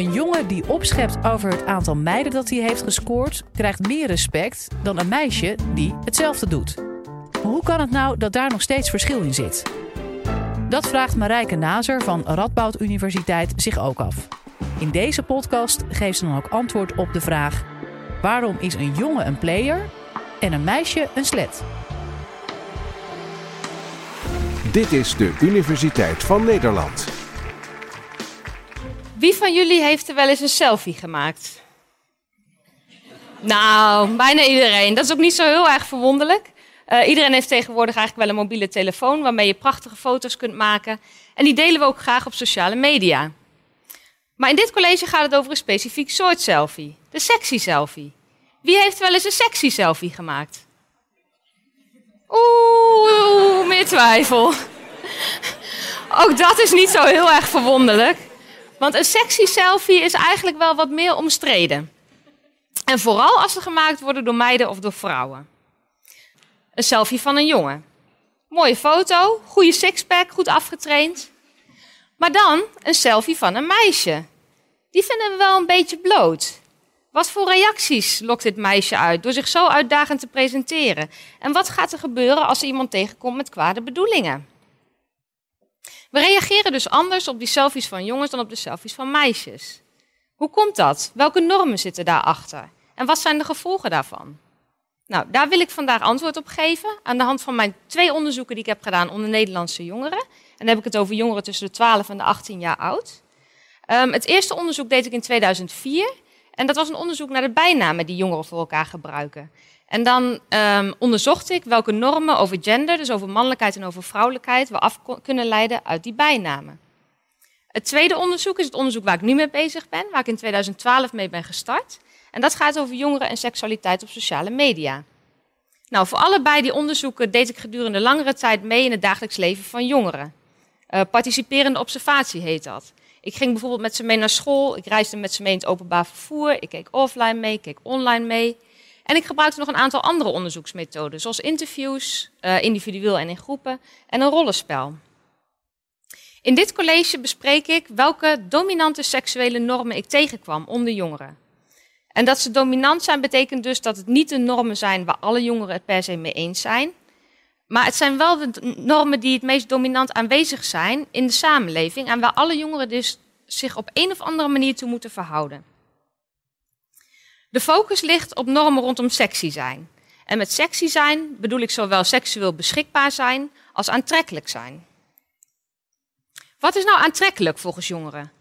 Een jongen die opschept over het aantal meiden dat hij heeft gescoord, krijgt meer respect dan een meisje die hetzelfde doet. Hoe kan het nou dat daar nog steeds verschil in zit? Dat vraagt Marijke Nazer van Radboud Universiteit zich ook af. In deze podcast geeft ze dan ook antwoord op de vraag: waarom is een jongen een player en een meisje een slet? Dit is de Universiteit van Nederland. Wie van jullie heeft er wel eens een selfie gemaakt? Nou, bijna iedereen. Dat is ook niet zo heel erg verwonderlijk. Uh, iedereen heeft tegenwoordig eigenlijk wel een mobiele telefoon waarmee je prachtige foto's kunt maken. En die delen we ook graag op sociale media. Maar in dit college gaat het over een specifiek soort selfie: de sexy selfie. Wie heeft wel eens een sexy selfie gemaakt? Oeh, meer twijfel. Ook dat is niet zo heel erg verwonderlijk. Want een sexy selfie is eigenlijk wel wat meer omstreden. En vooral als ze gemaakt worden door meiden of door vrouwen. Een selfie van een jongen. Mooie foto, goede sixpack, goed afgetraind. Maar dan een selfie van een meisje. Die vinden we wel een beetje bloot. Wat voor reacties lokt dit meisje uit door zich zo uitdagend te presenteren? En wat gaat er gebeuren als er iemand tegenkomt met kwade bedoelingen? We reageren dus anders op die selfies van jongens dan op de selfies van meisjes. Hoe komt dat? Welke normen zitten daarachter? En wat zijn de gevolgen daarvan? Nou, daar wil ik vandaag antwoord op geven aan de hand van mijn twee onderzoeken die ik heb gedaan onder Nederlandse jongeren. En dan heb ik het over jongeren tussen de 12 en de 18 jaar oud. Um, het eerste onderzoek deed ik in 2004 en dat was een onderzoek naar de bijnamen die jongeren voor elkaar gebruiken. En dan um, onderzocht ik welke normen over gender, dus over mannelijkheid en over vrouwelijkheid, we af kunnen leiden uit die bijnamen. Het tweede onderzoek is het onderzoek waar ik nu mee bezig ben, waar ik in 2012 mee ben gestart. En dat gaat over jongeren en seksualiteit op sociale media. Nou, voor allebei die onderzoeken deed ik gedurende langere tijd mee in het dagelijks leven van jongeren. Uh, participerende observatie heet dat. Ik ging bijvoorbeeld met ze mee naar school, ik reisde met ze mee in het openbaar vervoer, ik keek offline mee, ik keek online mee. En ik gebruikte nog een aantal andere onderzoeksmethoden, zoals interviews, uh, individueel en in groepen, en een rollenspel. In dit college bespreek ik welke dominante seksuele normen ik tegenkwam onder jongeren. En dat ze dominant zijn betekent dus dat het niet de normen zijn waar alle jongeren het per se mee eens zijn. Maar het zijn wel de normen die het meest dominant aanwezig zijn in de samenleving en waar alle jongeren dus zich op een of andere manier toe moeten verhouden. De focus ligt op normen rondom sexy zijn. En met sexy zijn bedoel ik zowel seksueel beschikbaar zijn als aantrekkelijk zijn. Wat is nou aantrekkelijk volgens jongeren?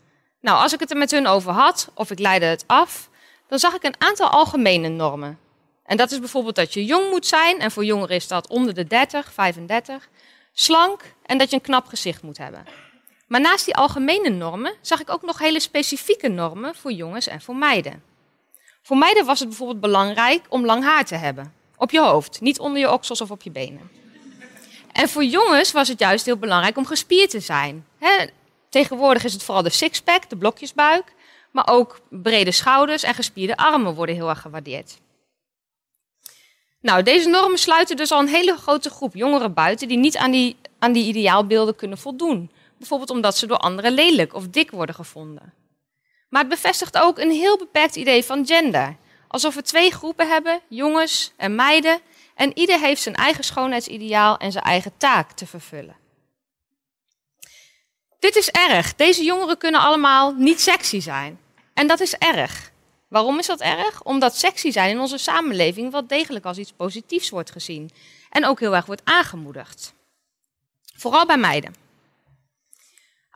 Nou, als ik het er met hun over had, of ik leidde het af, dan zag ik een aantal algemene normen. En dat is bijvoorbeeld dat je jong moet zijn, en voor jongeren is dat onder de 30, 35, slank en dat je een knap gezicht moet hebben. Maar naast die algemene normen zag ik ook nog hele specifieke normen voor jongens en voor meiden. Voor meiden was het bijvoorbeeld belangrijk om lang haar te hebben. Op je hoofd, niet onder je oksels of op je benen. En voor jongens was het juist heel belangrijk om gespierd te zijn. tegenwoordig is het vooral de sixpack, de blokjesbuik. Maar ook brede schouders en gespierde armen worden heel erg gewaardeerd. Nou, deze normen sluiten dus al een hele grote groep jongeren buiten die niet aan die, aan die ideaalbeelden kunnen voldoen. Bijvoorbeeld omdat ze door anderen lelijk of dik worden gevonden. Maar het bevestigt ook een heel beperkt idee van gender. Alsof we twee groepen hebben, jongens en meiden, en ieder heeft zijn eigen schoonheidsideaal en zijn eigen taak te vervullen. Dit is erg. Deze jongeren kunnen allemaal niet sexy zijn. En dat is erg. Waarom is dat erg? Omdat sexy zijn in onze samenleving wel degelijk als iets positiefs wordt gezien. En ook heel erg wordt aangemoedigd. Vooral bij meiden.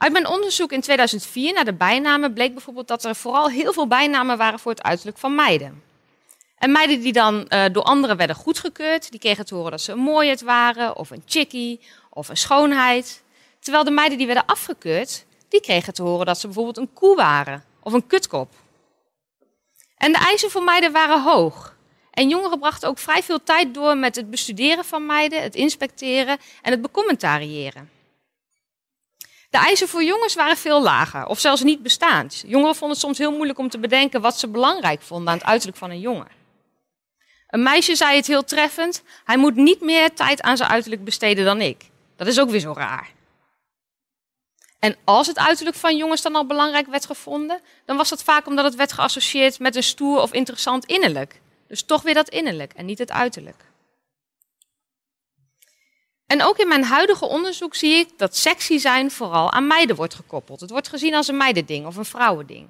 Uit mijn onderzoek in 2004 naar de bijnamen bleek bijvoorbeeld dat er vooral heel veel bijnamen waren voor het uiterlijk van meiden. En meiden die dan uh, door anderen werden goedgekeurd, die kregen te horen dat ze een mooiheid waren, of een chickie, of een schoonheid. Terwijl de meiden die werden afgekeurd, die kregen te horen dat ze bijvoorbeeld een koe waren, of een kutkop. En de eisen voor meiden waren hoog. En jongeren brachten ook vrij veel tijd door met het bestuderen van meiden, het inspecteren en het becommentariëren. De eisen voor jongens waren veel lager, of zelfs niet bestaand. Jongeren vonden het soms heel moeilijk om te bedenken wat ze belangrijk vonden aan het uiterlijk van een jongen. Een meisje zei het heel treffend: hij moet niet meer tijd aan zijn uiterlijk besteden dan ik. Dat is ook weer zo raar. En als het uiterlijk van jongens dan al belangrijk werd gevonden, dan was dat vaak omdat het werd geassocieerd met een stoer of interessant innerlijk. Dus toch weer dat innerlijk en niet het uiterlijk. En ook in mijn huidige onderzoek zie ik dat sexy zijn vooral aan meiden wordt gekoppeld. Het wordt gezien als een meidending of een vrouwending.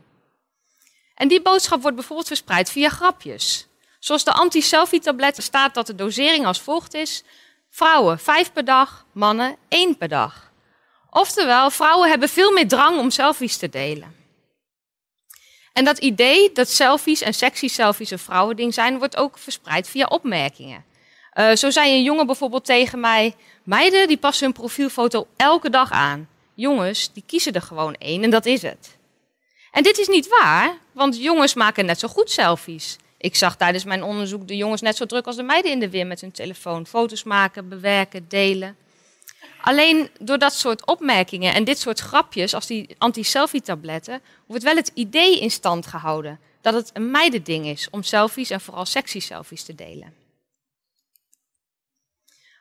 En die boodschap wordt bijvoorbeeld verspreid via grapjes. Zoals de anti-selfie-tablet staat dat de dosering als volgt is: vrouwen vijf per dag, mannen één per dag. Oftewel, vrouwen hebben veel meer drang om selfies te delen. En dat idee dat selfies en sexy selfies een vrouwending zijn, wordt ook verspreid via opmerkingen. Uh, zo zei een jongen bijvoorbeeld tegen mij: Meiden die passen hun profielfoto elke dag aan. Jongens die kiezen er gewoon één en dat is het. En dit is niet waar, want jongens maken net zo goed selfies. Ik zag tijdens mijn onderzoek de jongens net zo druk als de meiden in de weer met hun telefoon. Foto's maken, bewerken, delen. Alleen door dat soort opmerkingen en dit soort grapjes, als die anti-selfie-tabletten, wordt wel het idee in stand gehouden dat het een meidending is om selfies en vooral sexy selfies te delen.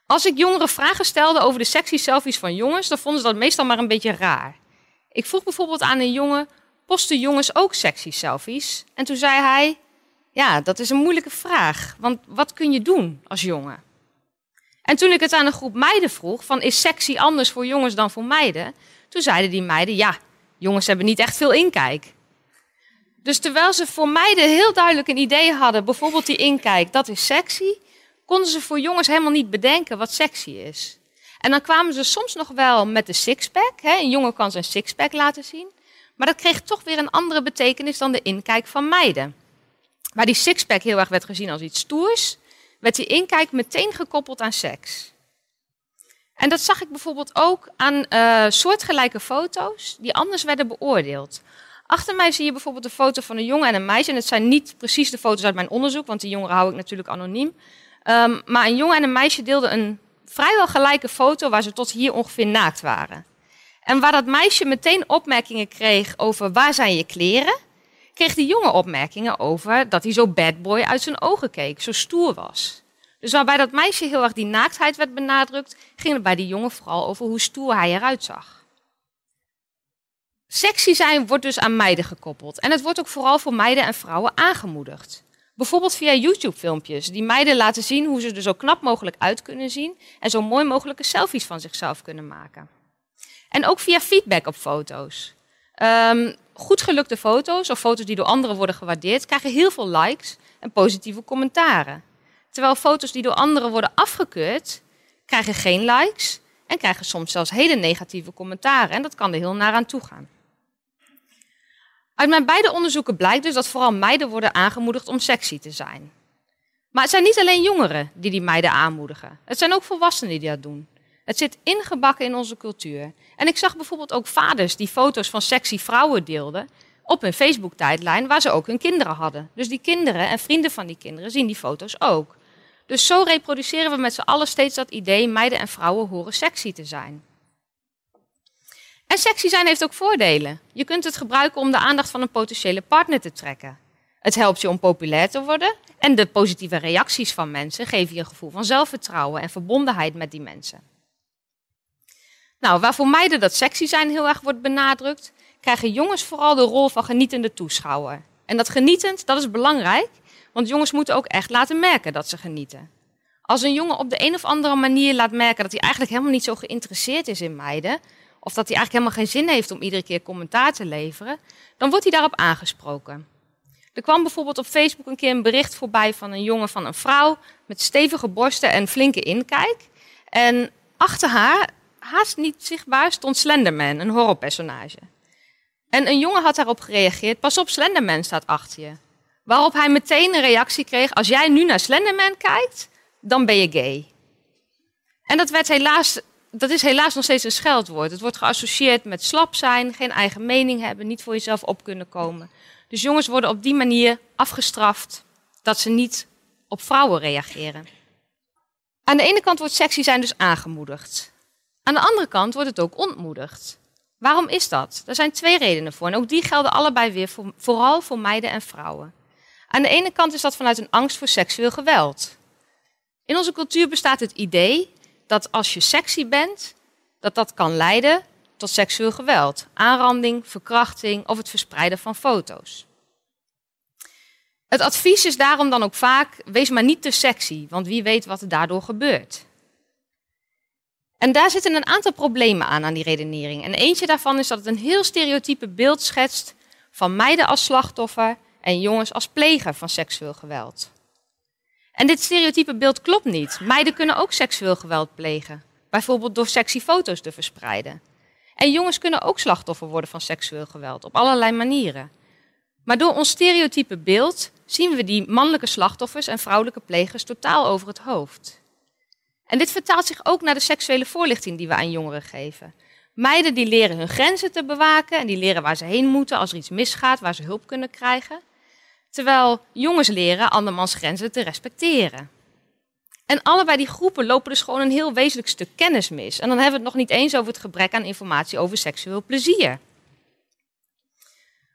Als ik jongeren vragen stelde over de sexy selfies van jongens, dan vonden ze dat meestal maar een beetje raar. Ik vroeg bijvoorbeeld aan een jongen, posten jongens ook sexy selfies? En toen zei hij, ja, dat is een moeilijke vraag, want wat kun je doen als jongen? En toen ik het aan een groep meiden vroeg, van is sexy anders voor jongens dan voor meiden? Toen zeiden die meiden, ja, jongens hebben niet echt veel inkijk. Dus terwijl ze voor meiden heel duidelijk een idee hadden, bijvoorbeeld die inkijk, dat is sexy, konden ze voor jongens helemaal niet bedenken wat sexy is. En dan kwamen ze soms nog wel met de sixpack. Hè? Een jongen kan zijn sixpack laten zien. Maar dat kreeg toch weer een andere betekenis dan de inkijk van meiden. Waar die sixpack heel erg werd gezien als iets stoers, werd die inkijk meteen gekoppeld aan seks. En dat zag ik bijvoorbeeld ook aan uh, soortgelijke foto's die anders werden beoordeeld. Achter mij zie je bijvoorbeeld een foto van een jongen en een meisje. En het zijn niet precies de foto's uit mijn onderzoek, want die jongeren hou ik natuurlijk anoniem. Um, maar een jongen en een meisje deelden een vrijwel gelijke foto waar ze tot hier ongeveer naakt waren. En waar dat meisje meteen opmerkingen kreeg over waar zijn je kleren, kreeg die jongen opmerkingen over dat hij zo bad boy uit zijn ogen keek, zo stoer was. Dus waarbij dat meisje heel erg die naaktheid werd benadrukt, ging het bij die jongen vooral over hoe stoer hij eruit zag. Sexy zijn wordt dus aan meiden gekoppeld. En het wordt ook vooral voor meiden en vrouwen aangemoedigd. Bijvoorbeeld via YouTube-filmpjes die meiden laten zien hoe ze er zo knap mogelijk uit kunnen zien en zo mooi mogelijke selfies van zichzelf kunnen maken. En ook via feedback op foto's. Um, goed gelukte foto's of foto's die door anderen worden gewaardeerd, krijgen heel veel likes en positieve commentaren. Terwijl foto's die door anderen worden afgekeurd, krijgen geen likes en krijgen soms zelfs hele negatieve commentaren. En dat kan er heel naar aan toe gaan. Uit mijn beide onderzoeken blijkt dus dat vooral meiden worden aangemoedigd om sexy te zijn. Maar het zijn niet alleen jongeren die die meiden aanmoedigen. Het zijn ook volwassenen die dat doen. Het zit ingebakken in onze cultuur. En ik zag bijvoorbeeld ook vaders die foto's van sexy vrouwen deelden op hun Facebook-tijdlijn, waar ze ook hun kinderen hadden. Dus die kinderen en vrienden van die kinderen zien die foto's ook. Dus zo reproduceren we met z'n allen steeds dat idee: meiden en vrouwen horen sexy te zijn. En sexy zijn heeft ook voordelen. Je kunt het gebruiken om de aandacht van een potentiële partner te trekken. Het helpt je om populair te worden en de positieve reacties van mensen geven je een gevoel van zelfvertrouwen en verbondenheid met die mensen. Nou, waarvoor meiden dat sexy zijn heel erg wordt benadrukt, krijgen jongens vooral de rol van genietende toeschouwer. En dat genietend, dat is belangrijk, want jongens moeten ook echt laten merken dat ze genieten. Als een jongen op de een of andere manier laat merken dat hij eigenlijk helemaal niet zo geïnteresseerd is in meiden, of dat hij eigenlijk helemaal geen zin heeft om iedere keer commentaar te leveren, dan wordt hij daarop aangesproken. Er kwam bijvoorbeeld op Facebook een keer een bericht voorbij van een jongen van een vrouw met stevige borsten en flinke inkijk. En achter haar, haast niet zichtbaar, stond Slenderman, een horrorpersonage. En een jongen had daarop gereageerd: Pas op, Slenderman staat achter je. Waarop hij meteen een reactie kreeg: Als jij nu naar Slenderman kijkt, dan ben je gay. En dat werd helaas dat is helaas nog steeds een scheldwoord. Het wordt geassocieerd met slap zijn, geen eigen mening hebben, niet voor jezelf op kunnen komen. Dus jongens worden op die manier afgestraft dat ze niet op vrouwen reageren. Aan de ene kant wordt sexy zijn dus aangemoedigd. Aan de andere kant wordt het ook ontmoedigd. Waarom is dat? Er zijn twee redenen voor en ook die gelden allebei weer voor, vooral voor meiden en vrouwen. Aan de ene kant is dat vanuit een angst voor seksueel geweld. In onze cultuur bestaat het idee dat als je sexy bent, dat dat kan leiden tot seksueel geweld, aanranding, verkrachting of het verspreiden van foto's. Het advies is daarom dan ook vaak: wees maar niet te sexy, want wie weet wat er daardoor gebeurt. En daar zitten een aantal problemen aan, aan die redenering. En eentje daarvan is dat het een heel stereotype beeld schetst van meiden als slachtoffer en jongens als pleger van seksueel geweld. En dit stereotype beeld klopt niet. Meiden kunnen ook seksueel geweld plegen, bijvoorbeeld door sexy foto's te verspreiden. En jongens kunnen ook slachtoffer worden van seksueel geweld op allerlei manieren. Maar door ons stereotype beeld zien we die mannelijke slachtoffers en vrouwelijke plegers totaal over het hoofd. En dit vertaalt zich ook naar de seksuele voorlichting die we aan jongeren geven. Meiden die leren hun grenzen te bewaken en die leren waar ze heen moeten als er iets misgaat, waar ze hulp kunnen krijgen. Terwijl jongens leren andermans grenzen te respecteren. En allebei die groepen lopen dus gewoon een heel wezenlijk stuk kennis mis. En dan hebben we het nog niet eens over het gebrek aan informatie over seksueel plezier.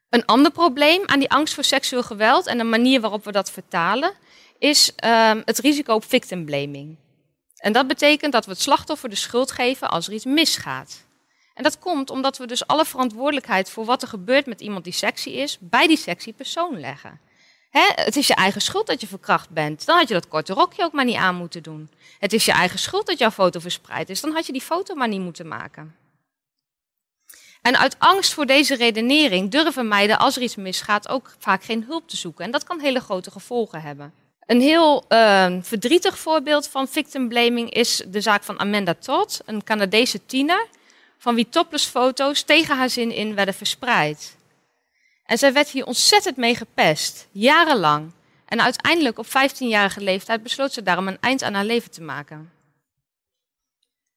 Een ander probleem aan die angst voor seksueel geweld en de manier waarop we dat vertalen, is uh, het risico op victim blaming. En dat betekent dat we het slachtoffer de schuld geven als er iets misgaat. En dat komt omdat we dus alle verantwoordelijkheid voor wat er gebeurt met iemand die sexy is, bij die sexy persoon leggen. Het is je eigen schuld dat je verkracht bent. Dan had je dat korte rokje ook maar niet aan moeten doen. Het is je eigen schuld dat jouw foto verspreid is. Dan had je die foto maar niet moeten maken. En uit angst voor deze redenering durven meiden, als er iets misgaat, ook vaak geen hulp te zoeken. En dat kan hele grote gevolgen hebben. Een heel uh, verdrietig voorbeeld van victim blaming is de zaak van Amanda Todd, een Canadese tiener, van wie topless foto's tegen haar zin in werden verspreid. En zij werd hier ontzettend mee gepest, jarenlang. En uiteindelijk op 15-jarige leeftijd besloot ze daarom een eind aan haar leven te maken.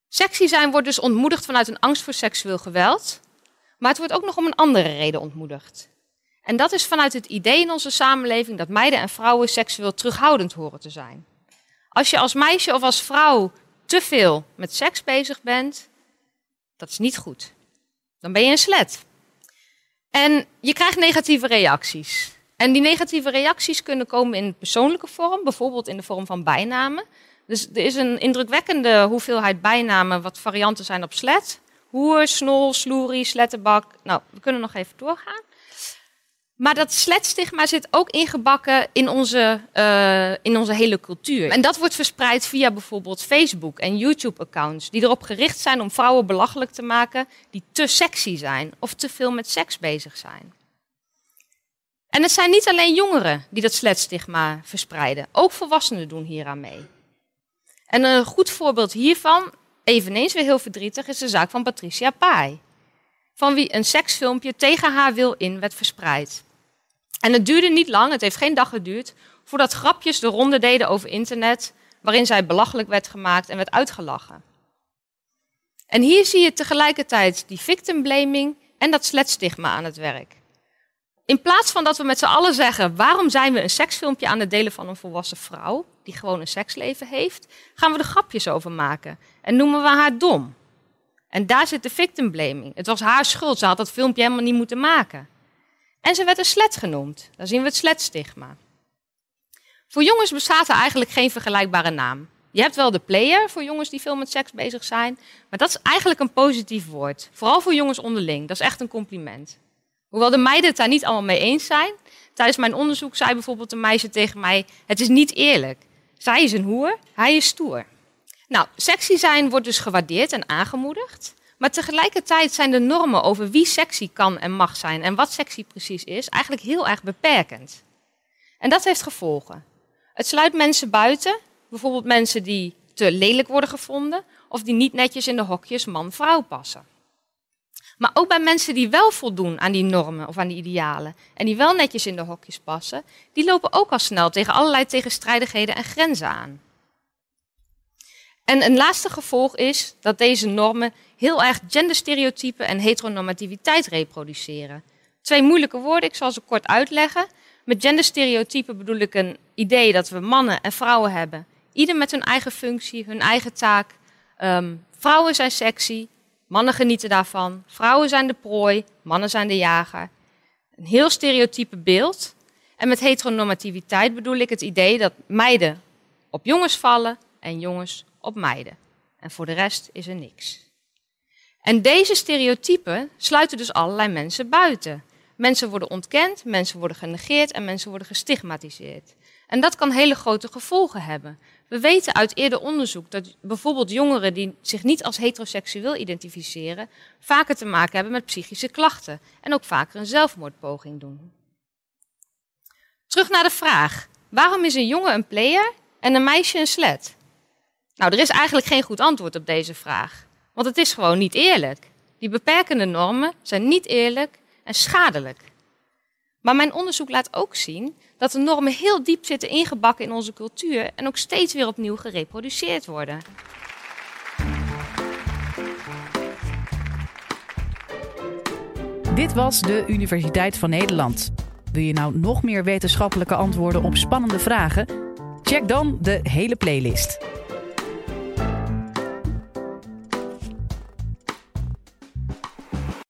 Sexy zijn wordt dus ontmoedigd vanuit een angst voor seksueel geweld, maar het wordt ook nog om een andere reden ontmoedigd. En dat is vanuit het idee in onze samenleving dat meiden en vrouwen seksueel terughoudend horen te zijn. Als je als meisje of als vrouw te veel met seks bezig bent, dat is niet goed. Dan ben je een slet. En je krijgt negatieve reacties. En die negatieve reacties kunnen komen in persoonlijke vorm, bijvoorbeeld in de vorm van bijnamen. Dus er is een indrukwekkende hoeveelheid bijnamen, wat varianten zijn op slet. Hoer, snol, sloerie, slettenbak. Nou, we kunnen nog even doorgaan. Maar dat sletstigma zit ook ingebakken in onze, uh, in onze hele cultuur. En dat wordt verspreid via bijvoorbeeld Facebook en YouTube-accounts, die erop gericht zijn om vrouwen belachelijk te maken die te sexy zijn of te veel met seks bezig zijn. En het zijn niet alleen jongeren die dat sletstigma verspreiden, ook volwassenen doen hieraan mee. En een goed voorbeeld hiervan, eveneens weer heel verdrietig, is de zaak van Patricia Pai. Van wie een seksfilmpje tegen haar wil in werd verspreid. En het duurde niet lang, het heeft geen dag geduurd, voordat grapjes de ronde deden over internet, waarin zij belachelijk werd gemaakt en werd uitgelachen. En hier zie je tegelijkertijd die victim blaming en dat sletstigma aan het werk. In plaats van dat we met z'n allen zeggen, waarom zijn we een seksfilmpje aan het delen van een volwassen vrouw, die gewoon een seksleven heeft, gaan we er grapjes over maken en noemen we haar dom. En daar zit de victim blaming. Het was haar schuld, ze had dat filmpje helemaal niet moeten maken. En ze werd een slet genoemd. Daar zien we het sletstigma. Voor jongens bestaat er eigenlijk geen vergelijkbare naam. Je hebt wel de player voor jongens die veel met seks bezig zijn, maar dat is eigenlijk een positief woord. Vooral voor jongens onderling. Dat is echt een compliment. Hoewel de meiden het daar niet allemaal mee eens zijn. Tijdens mijn onderzoek zei bijvoorbeeld een meisje tegen mij: Het is niet eerlijk. Zij is een hoer, hij is stoer. Nou, sexy zijn wordt dus gewaardeerd en aangemoedigd. Maar tegelijkertijd zijn de normen over wie sexy kan en mag zijn en wat sexy precies is, eigenlijk heel erg beperkend. En dat heeft gevolgen. Het sluit mensen buiten, bijvoorbeeld mensen die te lelijk worden gevonden of die niet netjes in de hokjes man-vrouw passen. Maar ook bij mensen die wel voldoen aan die normen of aan die idealen en die wel netjes in de hokjes passen, die lopen ook al snel tegen allerlei tegenstrijdigheden en grenzen aan. En een laatste gevolg is dat deze normen heel erg genderstereotypen en heteronormativiteit reproduceren. Twee moeilijke woorden, ik zal ze kort uitleggen. Met genderstereotypen bedoel ik een idee dat we mannen en vrouwen hebben. Ieder met hun eigen functie, hun eigen taak. Ehm, vrouwen zijn sexy, mannen genieten daarvan. Vrouwen zijn de prooi, mannen zijn de jager. Een heel stereotype beeld. En met heteronormativiteit bedoel ik het idee dat meiden op jongens vallen en jongens op meiden. En voor de rest is er niks. En deze stereotypen sluiten dus allerlei mensen buiten. Mensen worden ontkend, mensen worden genegeerd en mensen worden gestigmatiseerd. En dat kan hele grote gevolgen hebben. We weten uit eerder onderzoek dat bijvoorbeeld jongeren die zich niet als heteroseksueel identificeren, vaker te maken hebben met psychische klachten en ook vaker een zelfmoordpoging doen. Terug naar de vraag: waarom is een jongen een player en een meisje een slet? Nou, er is eigenlijk geen goed antwoord op deze vraag, want het is gewoon niet eerlijk. Die beperkende normen zijn niet eerlijk en schadelijk. Maar mijn onderzoek laat ook zien dat de normen heel diep zitten ingebakken in onze cultuur en ook steeds weer opnieuw gereproduceerd worden. Dit was de Universiteit van Nederland. Wil je nou nog meer wetenschappelijke antwoorden op spannende vragen? Check dan de hele playlist.